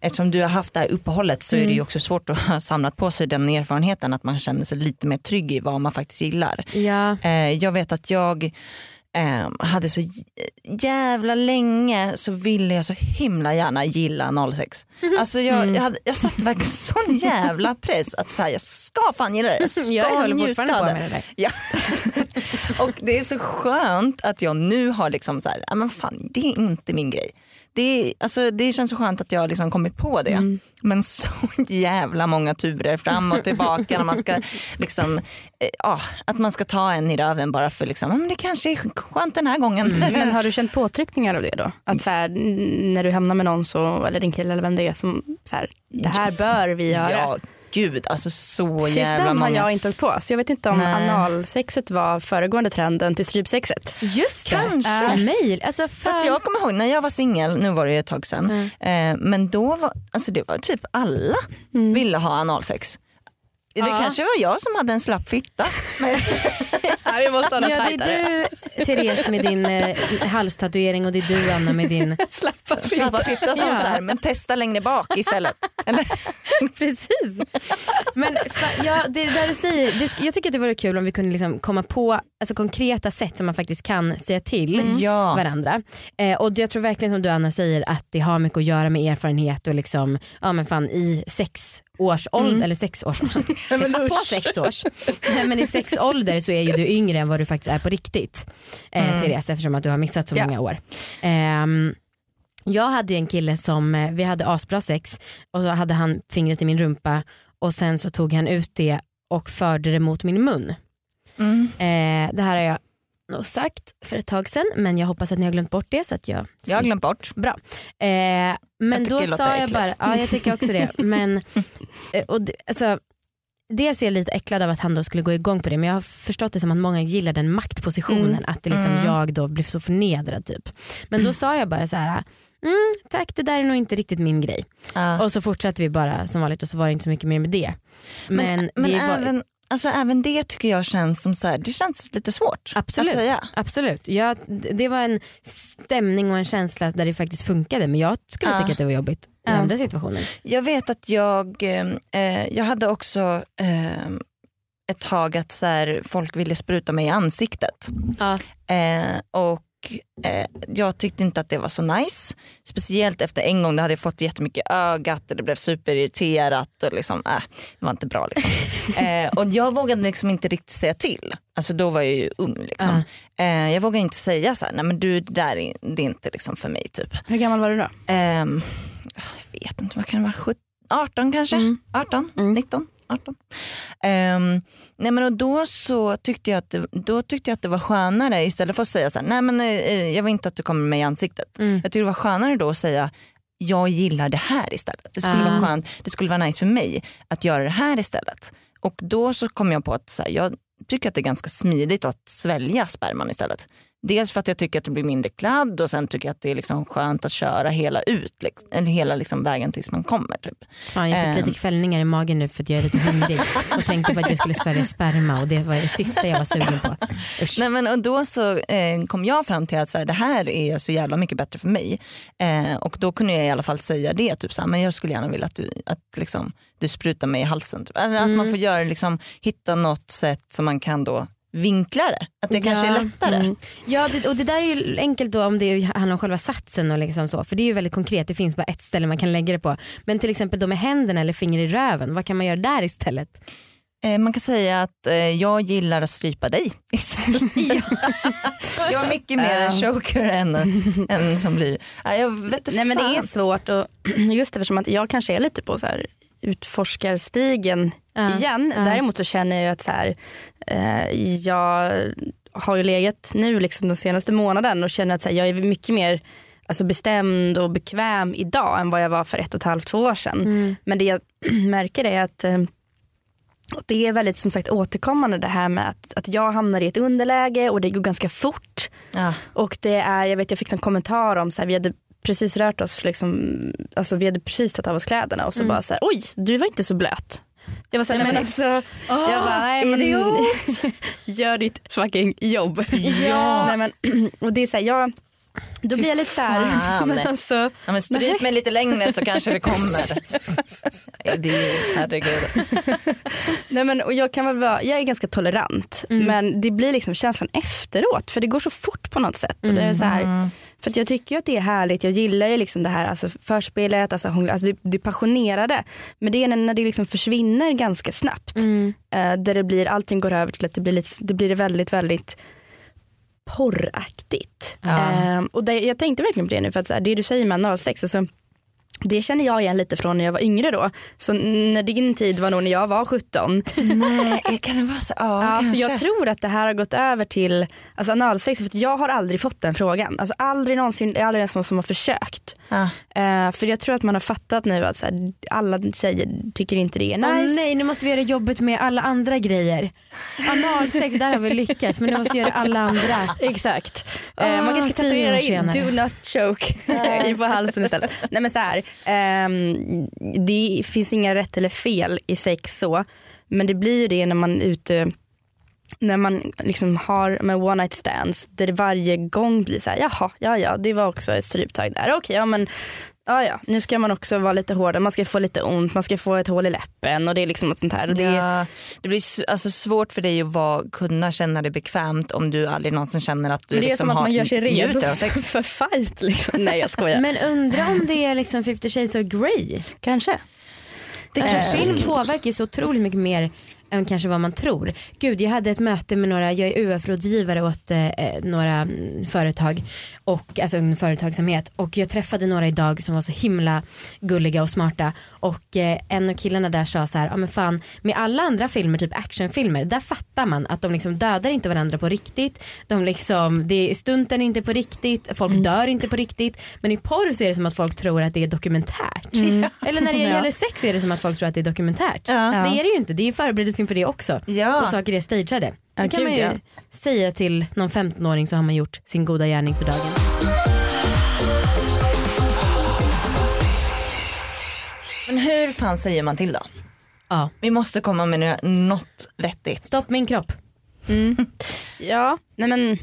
eftersom du har haft det här uppehållet så är det ju också svårt att [laughs] ha samlat på sig den erfarenheten att man känner sig lite mer trygg i vad man faktiskt gillar. Ja. Eh, jag vet att jag eh, hade så jävla länge så ville jag så himla gärna gilla 06. Alltså jag, jag, hade, jag satte verkligen sån jävla press att så här, jag ska fan gilla det. Jag [laughs] ska Jag håller njuta av på det. med det där. Ja. [laughs] och det är så skönt att jag nu har liksom så här, men fan det är inte min grej. Det, alltså, det känns så skönt att jag har liksom kommit på det. Mm. Men så [laughs] jävla många turer fram och tillbaka när man ska liksom, ja, att man ska ta en i röven bara för liksom, "Ja, men det kanske är skönt den här gången. [laughs] Men har du känt påtryckningar av det då? Att så här, när du hamnar med någon så, eller din kille eller vem det är som så här, det här bör vi göra. Ja gud alltså så Just jävla den har många. jag inte åkt på. Så jag vet inte om Nej. analsexet var föregående trenden till strypsexet. Just det. Kanske. Äh, mail. Alltså, För att jag kommer ihåg när jag var singel, nu var det ju ett tag sedan, eh, men då var alltså det var typ alla ville ha analsex. Det Ja. kanske var jag som hade en slapp fitta. [laughs] vi måste ha Ja, det är du Therese med din eh, halstatuering och det är du Anna med din... [laughs] Slappa Slappa fitta som Ja. så här, men testa längre bak istället. [laughs] Eller? Precis. Men ja, det där du säger, det, jag tycker att det vore kul om vi kunde liksom komma på alltså, konkreta sätt som man faktiskt kan säga till Ja. varandra. Eh, och jag tror verkligen som du Anna säger att det har mycket att göra med erfarenhet och liksom, ja men fan i sex års ålder, eller sex års [laughs] sex på sex års. Nej, men i sex ålder så är ju du yngre än vad du faktiskt är på riktigt. Eh, Therese eftersom att du har missat så Ja. många år. Ehm, jag hade ju en kille som, eh, vi hade asbra sex och så hade han fingret i min rumpa och sen så tog han ut det och förde det mot min mun. Mm. Eh, det här har jag nog sagt för ett tag sedan men jag hoppas att ni har glömt bort det så att jag Jag har glömt bort. Bra. Eh, men Jag då det sa jag bara, ja jag tycker också det. men, [laughs] eh, och det, alltså, dels är jag lite äcklad av att han då skulle gå igång på det men jag har förstått det som att många gillar den maktpositionen Mm. att det liksom Mm. jag då blev så förnedrad typ. Men då sa jag bara så här. Mm, tack det där är nog inte riktigt min grej. Ja. Och så fortsatte vi bara som vanligt och så var det inte så mycket mer med det. Men, Men, men det var, även, alltså, även det tycker jag känns som så här, det känns lite svårt Absolut. att säga. Absolut. Jag, det var en stämning och en känsla där det faktiskt funkade men jag skulle Ja. tycka att det var jobbigt i Ja. andra situationer. Jag vet att jag, eh, jag hade också eh, ett tag att så här, folk ville spruta mig i ansiktet. Ja. Eh, och eh, jag tyckte inte att det var så nice. Speciellt efter en gång, då hade jag fått jättemycket ögat och det blev superirriterat och liksom, äh, det var inte bra. Liksom. [laughs] eh, och jag vågade liksom inte riktigt säga till. Alltså då var jag ju ung. Liksom. Eh, jag vågade inte säga så här, nej men du där är, det är inte liksom för mig typ. Hur gammal var du då? Ehm, jag vet inte, vad kan det vara? 17, 18 kanske? Mm. 18, Mm. 19, 18. Ehm, nej men och då så tyckte jag, att då tyckte jag att det var skönare istället för att säga så här, nej men eh, jag vill inte att du kommer med i ansiktet. Mm. Jag tyckte det var skönare då att säga jag gillar det här istället. Det skulle Ah. vara skönt, det skulle vara nice för mig att göra det här istället. Och då så kom jag på att så här, jag tycker att det är ganska smidigt att svälja sperman istället. Dels för att jag tycker att det blir mindre kladd och sen tycker jag att det är liksom skönt att köra hela ut, liksom, hela liksom vägen tills man kommer. Typ. Fan, jag fick Ehm. lite kvällningar i magen nu för att jag är lite hungrig och tänkte på att jag skulle svälja sperma och det var det sista jag var sugen på. Usch. [laughs] Nej, men, och då så eh, kom jag fram till att så här, det här är så jävla mycket bättre för mig. Eh, och då kunde jag i alla fall säga det, typ så här, men jag skulle gärna vilja att du, att, liksom, du sprutar mig i halsen. Typ. Att Mm. man får göra, liksom, hitta något sätt som man kan då vinkla det. Att det kanske är Ja, lättare. Mm. Ja, det, och det där är ju enkelt då om det handlar om själva satsen och liksom så. För det är ju väldigt konkret, det finns bara ett ställe man kan lägga det på. Men till exempel då med händerna eller finger i röven, vad kan man göra där istället? Eh, man kan säga att eh, jag gillar att strypa dig [laughs] istället. jag är mycket mer en choker än, än som blir... Ja, jag vet inte Nej men det är fan. svårt och [clears throat] just eftersom att jag kanske är lite på så här utforskarstigen Ja, igen. ja. Däremot så känner jag att så här, eh, jag har ju legat nu liksom den senaste månaden och känner att så här, jag är mycket mer alltså bestämd och bekväm idag än vad jag var för ett och ett halvt, två år sedan. Mm. Men det jag [clears throat] märker är att eh, det är väldigt som sagt återkommande det här med att, att jag hamnar i ett underläge och det går ganska fort. Ja. Och det är, jag vet jag fick en kommentar om så här, vi hade precis rört oss, liksom, alltså vi hade precis tagit av oss kläderna och så bara så här, oj du var inte så blöt. Jag var så här, Nej, men alltså, jag bara, nej men [laughs] gör ditt fucking jobb. Ja. Nej, men, [clears throat] och det är så här, jag, då blir jag lite så här, fan. [laughs] men alltså, Ja, men stryp mig lite längre så kanske det kommer. [laughs] Nej, det är, herregud. [laughs] nej men, och jag, kan väl vara, jag är ganska tolerant men det blir liksom känslan efteråt för det går så fort på något sätt. Och det är så här, För att jag tycker att det är härligt, jag gillar ju liksom det här alltså förspelet, alltså, alltså det, det passionerade. Men det är när, när det liksom försvinner ganska snabbt. Mm. Eh, där det blir, allting går över till att det blir, lite, det blir väldigt, väldigt porraktigt. Ja. Ehm, och det, jag tänkte verkligen på det nu för att här, det du säger med analsex, alltså, det känner jag igen lite från när jag var yngre då. Så när din tid var nog när jag var 17. Nej, kan det vara så? Ja, Ja, så jag tror att det här har gått över till alltså analsex för att jag har aldrig fått den frågan. Alltså aldrig någonsin, det är aldrig ens någon som har försökt. Ja. Eh, för jag tror att man har fattat nu att så här, alla tjejer tycker inte det är nice. Åh nej, nu måste vi göra jobbet med alla andra grejer. Analsex, där har vi lyckats men nu måste vi göra alla andra. [laughs] Exakt. Åh, Eh, man kanske ska tatuera in do not choke [laughs] i på halsen istället. Nej men så här, ehm, det finns inga rätt eller fel i sex så. Men det blir ju det när man är ute när man liksom har med one night stands där det varje gång blir så här, jaha, ja ja, det var också ett stryptag där. Okej, ja men ja ja, nu ska man också vara lite hårdare, man ska få lite ont, man ska få ett hål i läppen och det är liksom något sånt här. Och det, Ja, det blir alltså svårt för dig att vara, kunna känna dig bekvämt om du aldrig någonsin känner att du men det är liksom som att man gör sig redo sex. [laughs] för fight. Liksom. Nej jag skojar. Men undra om det är liksom 50 shades of Grey. Kanske. Det Eh. Film påverkar ju så otroligt mycket mer än kanske vad man tror. Gud jag hade ett möte med några, jag är UF-rådgivare åt eh, några mm, företag och alltså en företagsamhet. Och jag träffade några idag som var så himla gulliga och smarta. Och eh, en av killarna där sa så här, ja men fan med alla andra filmer, typ actionfilmer, där fattar man att de liksom dödar inte varandra på riktigt, de liksom, det stunten är inte på riktigt, folk dör inte på riktigt. Men i porr så är det som att folk tror att det är dokumentärt. Eller när det [laughs] gäller sex så är det som att folk tror att det är dokumentärt. Ja. Det är det ju inte, det är ju förberedelse inför det också. Ja. Och saker är stageade. Ja, kan man ju ja. säga till någon 15-åring så har man gjort sin goda gärning för dagen. Men hur fan säger man till då? Ja. Vi måste komma med något vettigt. Stopp min kropp. [laughs] Ja, nej men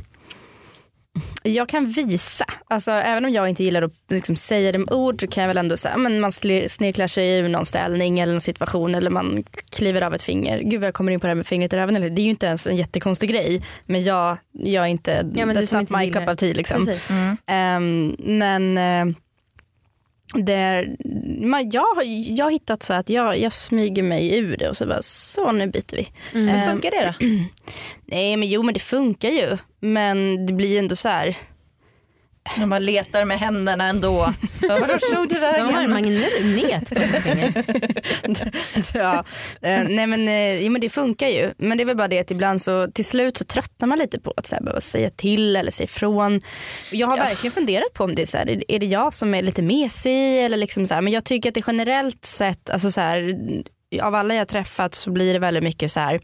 jag kan visa, alltså, även om jag inte gillar att liksom, säga det med ord så kan jag väl ändå säga men man snirklar sig ur någon ställning eller någon situation eller man kliver av ett finger. Gud vad jag kommer in på det här med fingret i röven. Det är ju inte ens en jättekonstig grej men jag, jag är inte, Ja, men that's not my cup of tea liksom. Precis. Ehm, men eh, det är, man, jag, jag har hittat så att jag, jag smyger mig ur det och så bara så nu byter vi. Hur Ehm, funkar det då? [clears throat] Nej men jo men det funkar ju. Men det blir ju ändå så här. Man bara letar med händerna ändå. Vadå slog du De har en vägen? magnet på finger. [laughs] ja. eh, nej men, eh, jo, men det funkar ju. Men det är väl bara det att ibland så till slut så tröttnar man lite på att så här, behöva säga till eller säga ifrån. Jag har verkligen funderat på om det är så här, är- det jag som är lite mesig eller liksom så här, men jag tycker att det generellt sett, alltså så här, av alla jag träffat så blir det väldigt mycket så här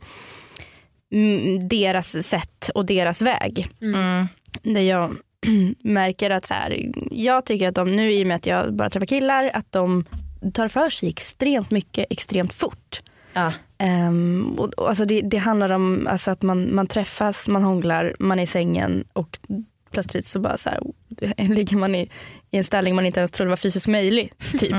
mm, deras sätt och deras väg. Mm. Där jag [clears throat] märker att så här, jag tycker att de nu i och med att jag bara träffar killar att de tar för sig extremt mycket extremt fort. Ja. Ehm, och, och, alltså det, det handlar om alltså att man, man träffas, man hånglar, man är i sängen och plötsligt så bara så här, [laughs] ligger man i, i en ställning man inte ens trodde var fysiskt möjlig. Typ.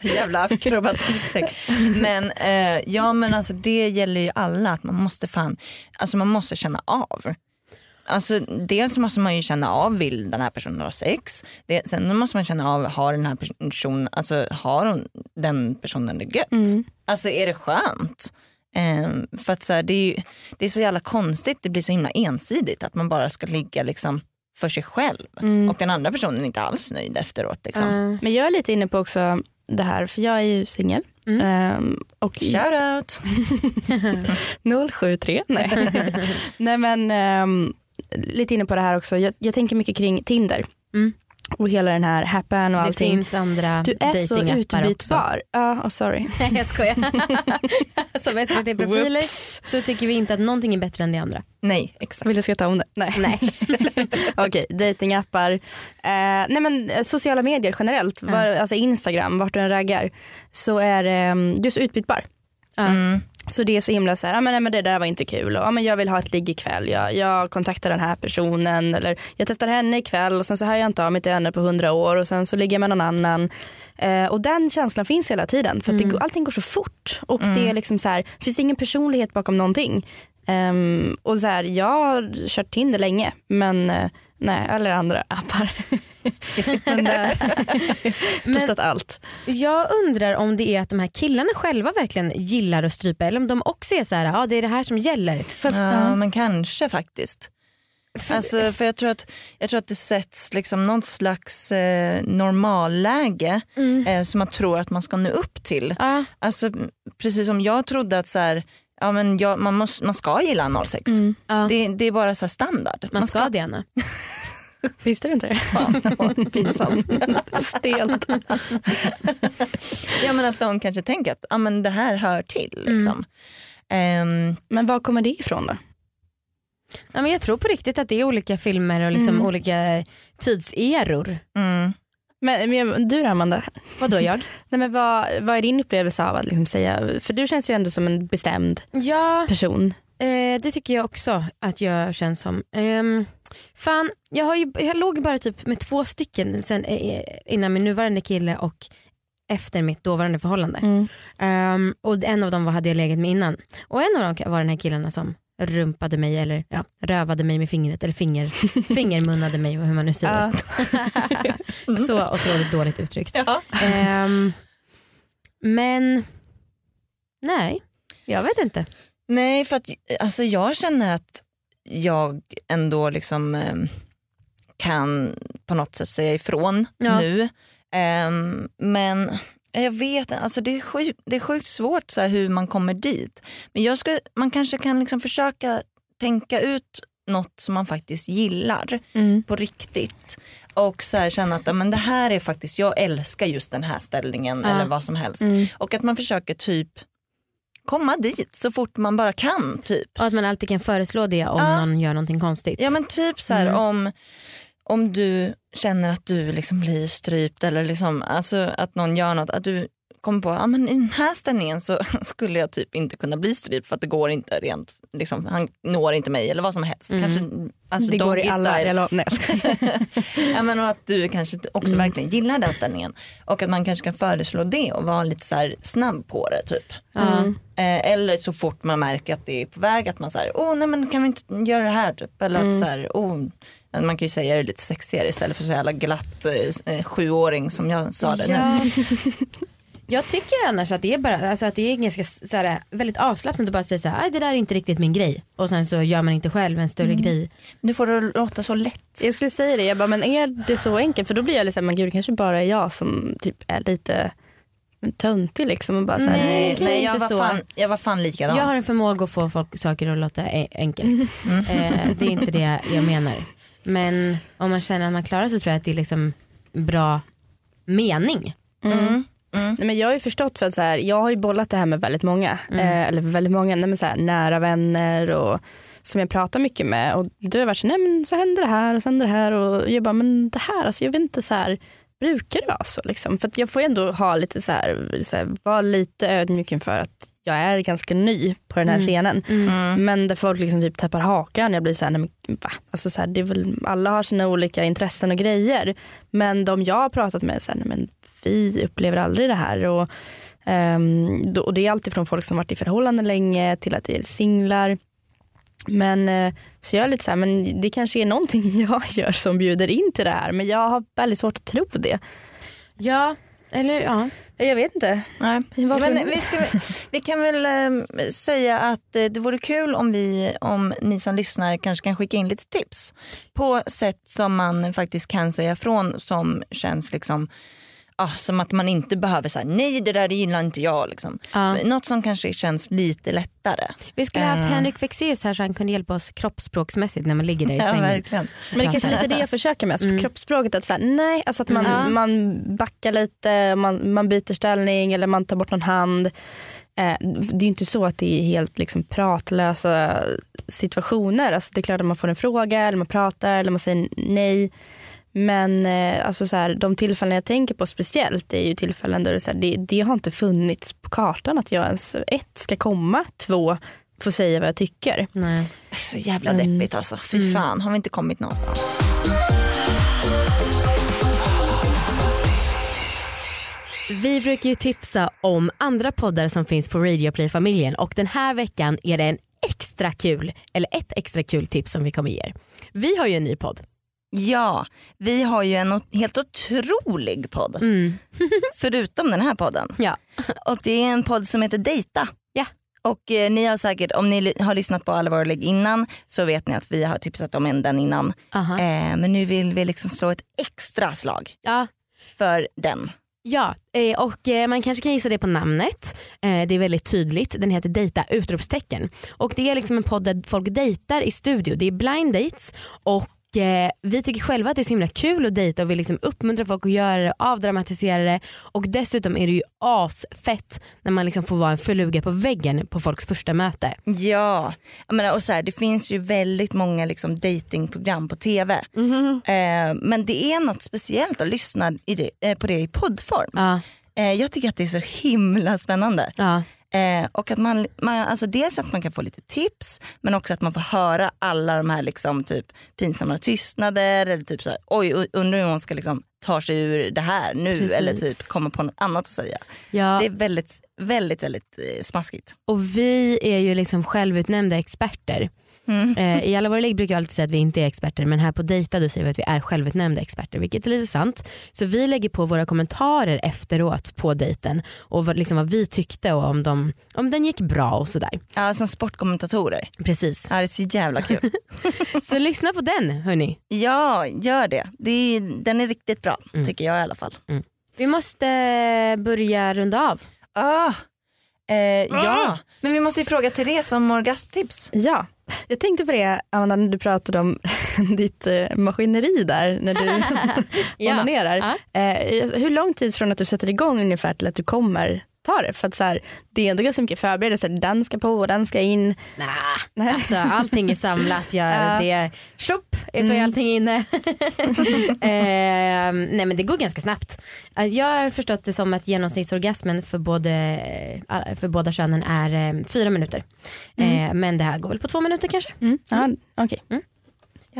[laughs] Jävla akrobatiksex. Men eh, ja men alltså det gäller ju alla att man måste fan, alltså man måste känna av. Alltså dels måste man ju känna av, vill den här personen ha sex? Det, sen måste man känna av, har den här personen, alltså har hon, den personen det gött? Mm. Alltså är det skönt? Ehm, för att så här, det, är ju, det är så jävla konstigt, det blir så himla ensidigt att man bara ska ligga liksom för sig själv Mm. och den andra personen är inte alls nöjd efteråt. Liksom. Uh, Men jag är lite inne på också det här, för jag är ju singel. Mm. Ehm, och Shout out! [laughs] [laughs] 073. Nej, [laughs] Nej men ehm, lite inne på det här också. Jag, jag tänker mycket kring Tinder. Mm. Och hela den här happen och det allting. finns andra Du är så också. utbytbar. Ja, oh, sorry. [laughs] Nej jag skojar. [laughs] Som SVT-profiler så tycker vi inte att någonting är bättre än det andra. Nej exakt. Vill du ska ta om det? Nej. Nej. [laughs] Okej, datingappar. Eh, nej men eh, sociala medier generellt, var, alltså Instagram, vart du än raggar. Så är eh, du är så utbytbar. Mm. Så det är så himla så här, ah, men, nej, men det där var inte kul. Och, ah, men jag vill ha ett ligg ikväll. Jag, jag kontaktar den här personen. Eller jag testar henne ikväll och sen så hör jag inte av mig till henne på hundra år och sen så ligger jag med någon annan. Eh, och den känslan finns hela tiden för att det, går- allting går så fort. Och det är liksom så här, det finns ingen personlighet bakom någonting. Ehm, och så här, jag har kört Tinder länge men eh, nej, eller andra appar. [laughs] [laughs] [laughs] men, testat allt. Jag undrar om det är att de här killarna själva verkligen gillar att strypa eller om de också är så här, ja det är det här som gäller. Fast, Ja, ja. men kanske faktiskt. Alltså, för jag tror, att, jag tror att det sätts liksom något slags eh, normalläge Mm. eh, som man tror att man ska nå upp till. Ja. Alltså, precis som jag trodde att så här, ja, men jag, man, måste, man ska gilla 06. Mm. Ja. Det, det är bara så här standard. Man ska det Anna. [laughs] Visste du inte det? Pinsamt. Stelt. Ja, men att de kanske tänker att ja, men det här hör till. Liksom. Ehm, Men var kommer det ifrån då? Ja, men jag tror på riktigt att det är olika filmer och liksom Mm. olika tidseror. mm. Men, men du då Amanda? Vadå jag? [laughs] Nej, men vad, vad är din upplevelse av att liksom säga, för du känns ju ändå som en bestämd Ja, person. eh, det tycker jag också att jag känns som. Ehm, fan, jag, har ju, jag låg bara typ med två stycken sen, eh, innan min nuvarande kille och efter mitt dåvarande förhållande. Mm. Ehm, och en av dem var, hade jag legat med innan. Och en av dem var den här killarna som rumpade mig eller ja, rövade mig med fingret eller finger, [laughs] fingermunnade mig hur man nu säger. [laughs] Så otroligt dåligt uttryckt. Ja. Ehm, men nej, jag vet inte. Nej för att alltså, jag känner att jag ändå liksom eh, kan på något sätt säga ifrån Ja. nu. Ehm, men jag vet alltså det är sjukt, det är sjukt svårt så här, hur man kommer dit. Men jag ska, man kanske kan liksom försöka tänka ut något som man faktiskt gillar Mm. på riktigt. Och så här, känna att men det här är faktiskt, jag älskar just den här ställningen Ja. eller vad som helst. Mm. Och att man försöker typ komma dit så fort man bara kan. typ. Och att man alltid kan föreslå det om Ja. någon gör någonting konstigt. Ja men typ så här Mm. om, om du känner att du liksom blir strypt eller liksom, alltså att någon gör något, att du kommer på att ah, men i den här ställningen så [laughs] skulle jag typ inte kunna bli strypt för att det går inte rent, liksom, han når inte mig eller vad som helst. Mm. Kanske, alltså det går i alla style. dialog. Nej, jag skojar. [laughs] ja, men och att du kanske också Mm. verkligen gillar den ställningen och att man kanske kan föreslå det och vara lite så här snabb på det typ. Ja. Mm. Eh, eller så fort man märker att det är på väg att man säger, åh nej men kan vi inte göra det här typ. Eller Mm. att så här, oh, man kan ju säga det lite sexigare istället för så jävla glatt eh, eh, sjuåring som jag sa det nu. [laughs] Ja. Jag tycker annars att det är, bara, alltså att det är ganska så här, väldigt avslappnat att bara säga så här, "Aj, det där är inte riktigt min grej. Och sen så gör man inte själv en större grej. Nu får det låta så lätt. Jag skulle säga det, jag bara, men är det så enkelt? För då blir jag liksom, men gud det kanske bara är jag som typ är lite töntig liksom. Och bara så här, Nej, Nej, säg nej inte jag, var så. fan, jag var fan likadan. Jag har en förmåga att få folk, saker att låta e- enkelt. Mm. Eh, det är inte det jag menar. Men om man känner att man klarar så tror jag att det är liksom bra mening. Mm. Mm. Nej, men jag har ju förstått för att så här, jag har ju bollat det här med väldigt många, Mm. eh, eller väldigt många nej, men så här, nära vänner och som jag pratar mycket med och då har varit så nej men så händer det här och så händer det här och jag bara men det här, alltså jag vet inte så här, brukar det vara så liksom? För att jag får ändå ha lite så här, så här vara lite ödmjuk inför att jag är ganska ny på den här Mm. scenen. Mm. Men där folk liksom typ tappar hakan. Jag blir så här, nej men va? Alltså så här, det är väl, alla har sina olika intressen och grejer. Men de jag har pratat med, så här, nej men vi upplever aldrig det här. Och, ehm, då, och det är alltid från folk som varit i förhållanden länge till att det är singlar. Men eh, så jag är lite så här, men det kanske är någonting [laughs] jag gör som bjuder in till det här. Men jag har väldigt svårt att tro det. Ja, eller ja. Jag vet inte. Nej. Varför Men vi, ska, vi kan väl eh, säga att eh, det vore kul om, vi, om ni som lyssnar kanske kan skicka in lite tips på sätt som man faktiskt kan säga från som känns liksom ah, som att man inte behöver säga nej det där gillar inte jag. Liksom. Ja. Något som kanske känns lite lättare. Vi skulle ha haft Eh. Henrik Fexeus här så han kunde hjälpa oss kroppsspråksmässigt när man ligger där i [laughs] sängen. verkligen. Men det är kanske är lite det jag försöker med, alltså Mm. kroppsspråket. Att så här, nej, alltså att man, Mm. man backar lite, man, man byter ställning eller man tar bort någon hand. Eh, det är ju inte så att det är helt liksom, pratlösa situationer. Alltså, det är klart att man får en fråga eller man pratar eller man säger nej. Men eh, alltså, så här, de tillfällen jag tänker på speciellt är ju tillfällen där det, så här, det, det har inte funnits på kartan att jag ens ett ska komma, två få säga vad jag tycker. Nej. Så jävla Mm. deppigt alltså. Fy Mm. fan, har vi inte kommit någonstans? Vi brukar ju tipsa om andra poddar som finns på Radioplay-familjen och den här veckan är det en extra kul, eller ett extra kul tips som vi kommer ge er. Vi har ju en ny podd. Ja, vi har ju en helt otrolig podd. Mm. [laughs] Förutom den här podden. Ja. Och det är en podd som heter Dejta. Ja. Och eh, ni har säkert, om ni har lyssnat på alla våra lägg innan så vet ni att vi har tipsat om en den innan. Aha. Eh, men nu vill vi liksom slå ett extra slag Ja, för den. Ja, eh, och eh, man kanske kan gissa det på namnet. Eh, Det är väldigt tydligt. Den heter Dejta! utropstecken. Och det är liksom en podd där folk dejtar i studio. Det är blind dates och eh, vi tycker själva att det är så himla kul att dejta och vill liksom uppmuntra folk att göra det, avdramatisera det och dessutom är det ju asfett när man liksom får vara en fluga på väggen på folks första möte. Ja, jag menar, och så här, det finns ju väldigt många liksom datingprogram på tv. Eh, men det är något speciellt att lyssna det, eh, på det i poddform. Ja, Eh, jag tycker att det är så himla spännande. ja. Eh, och att man, man, alltså dels att man kan få lite tips men också att man får höra alla de här liksom typ pinsamma tystnader eller typ så här, oj undrar hur hon ska liksom ta sig ur det här nu Precis. eller typ komma på något annat att säga. ja. Det är väldigt, väldigt, väldigt eh, smaskigt. Och vi är ju liksom självutnämnda experter. Mm. Eh, I alla våra lägg brukar jag alltid säga att vi inte är experter men här på Dejta då säger vi att vi är självutnämnda experter vilket är lite sant. Så vi lägger på våra kommentarer efteråt på dejten och vad, liksom vad vi tyckte och om, de, om den gick bra och sådär. Ja, som sportkommentatorer. Precis. Ja, det är så jävla kul. [laughs] Så lyssna på den hörni. ja, gör det. det är, den är riktigt bra Mm. tycker jag i alla fall. Vi måste börja runda av. Ah, eh, ja, men vi måste ju fråga Therese om orgasmtips. Ja, jag tänkte på det Amanda när du pratade om [laughs] ditt eh, maskineri där när du [laughs] onanerar. Ja. Eh, hur lång tid från att du sätter igång ungefär till att du kommer ta det? För att så här, det är ändå ganska mycket förberedelser. Den ska på och den ska in. Nah. Nej. Alltså, allting är samlat, jag, Ja. det tjopp är så är Mm. allting inne. [laughs] [laughs] eh, nej men det går ganska snabbt. Eh, Jag har förstått det som att genomsnittsorgasmen för, både, eh, för båda könen är eh, fyra minuter. Eh, men det här går väl på två minuter kanske. Mm. Ja, okej. Så att,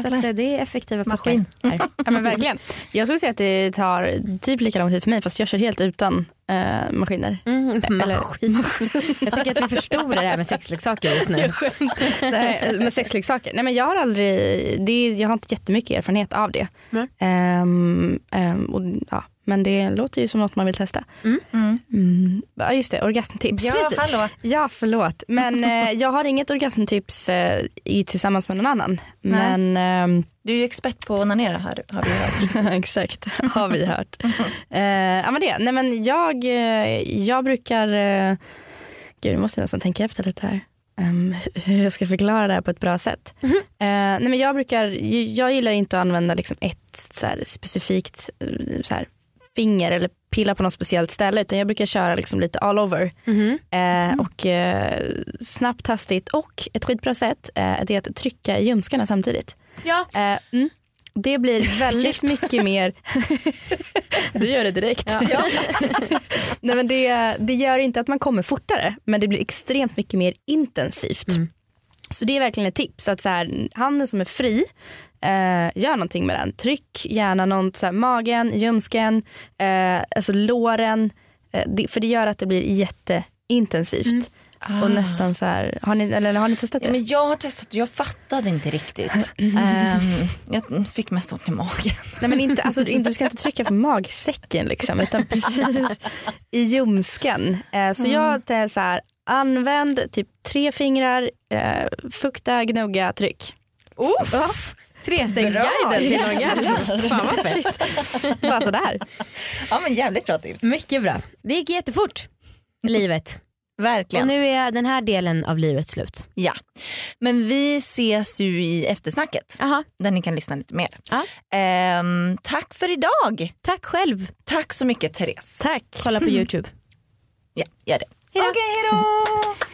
eh, det är effektiva Maskin. [laughs] puckar här. [laughs] Ja, men verkligen. Jag skulle säga att det tar typ lika lång tid för mig fast jag kör helt utan eh, maskiner. Mm, Eller- maskin. [laughs] Jag tycker att vi förstorar det här med sexleksaker just nu. Nej, med sexleksaker. Nej, men jag har aldrig, det, jag har inte jättemycket erfarenhet av det. Nej. Ehm, ehm, och, ja, men det låter ju som något man vill testa. Mm. Mm. Ja just det, orgasmtips. Ja, Precis. hallå. Ja förlåt. Men [laughs] eh, jag har inget orgasmtips eh, i, tillsammans med någon annan. Nej. Men ehm, Du är ju expert på att onanera har, har vi hört. [laughs] Exakt, har vi hört. [laughs] eh, ja, men det. Nej, men jag, eh, jag brukar, eh, gud nu måste jag nästan tänka efter lite här. Um, hur jag ska förklara det här på ett bra sätt. Eh, nej, men jag, brukar, jag gillar inte att använda liksom ett så här, specifikt eh, så här, finger eller pilla på något speciellt ställe utan jag brukar köra liksom lite all over. Mhm. Eh, och eh, snabbt, hastigt och ett skitbra sätt eh, det är att trycka i ljumskarna samtidigt. Ja. Eh, mm. Det blir [laughs] väldigt mycket mer... [laughs] du gör det direkt. [laughs] Nej, men det, det gör inte att man kommer fortare men det blir extremt mycket mer intensivt. Mm. Så det är verkligen ett tips. att så här, Handen som är fri, eh, gör någonting med den. Tryck gärna något, så här, magen, ljumsken, eh, alltså låren. Eh, det, för det gör att det blir jätteintensivt. Och nästan så här, har ni, eller har ni testat det? Ja, men jag har testat och jag fattade inte riktigt. [laughs] Ehm, jag fick mest ont i magen. Nej men inte, alltså, du ska inte trycka på magsäcken liksom, utan precis [laughs] i ljumsken. Eh, så jag tar så här, använd typ tre fingrar, eh, fukta, gnugga, tryck. Uff. Trestegsguiden till orgasm. Fan vad fett. [laughs] Bara sådär. Ja men jävligt bra tips. Mycket bra. Det gick jättefort. Livet. Och Verkligen. nu är den här delen av livet slut. Ja. Men vi ses ju i eftersnacket Aha. där ni kan lyssna lite mer. Ehm, tack för idag. Tack själv. Tack så mycket Therese. Tack. Kolla på [laughs] Youtube. Ja, gör det. Hejdå. Okej, hejdå!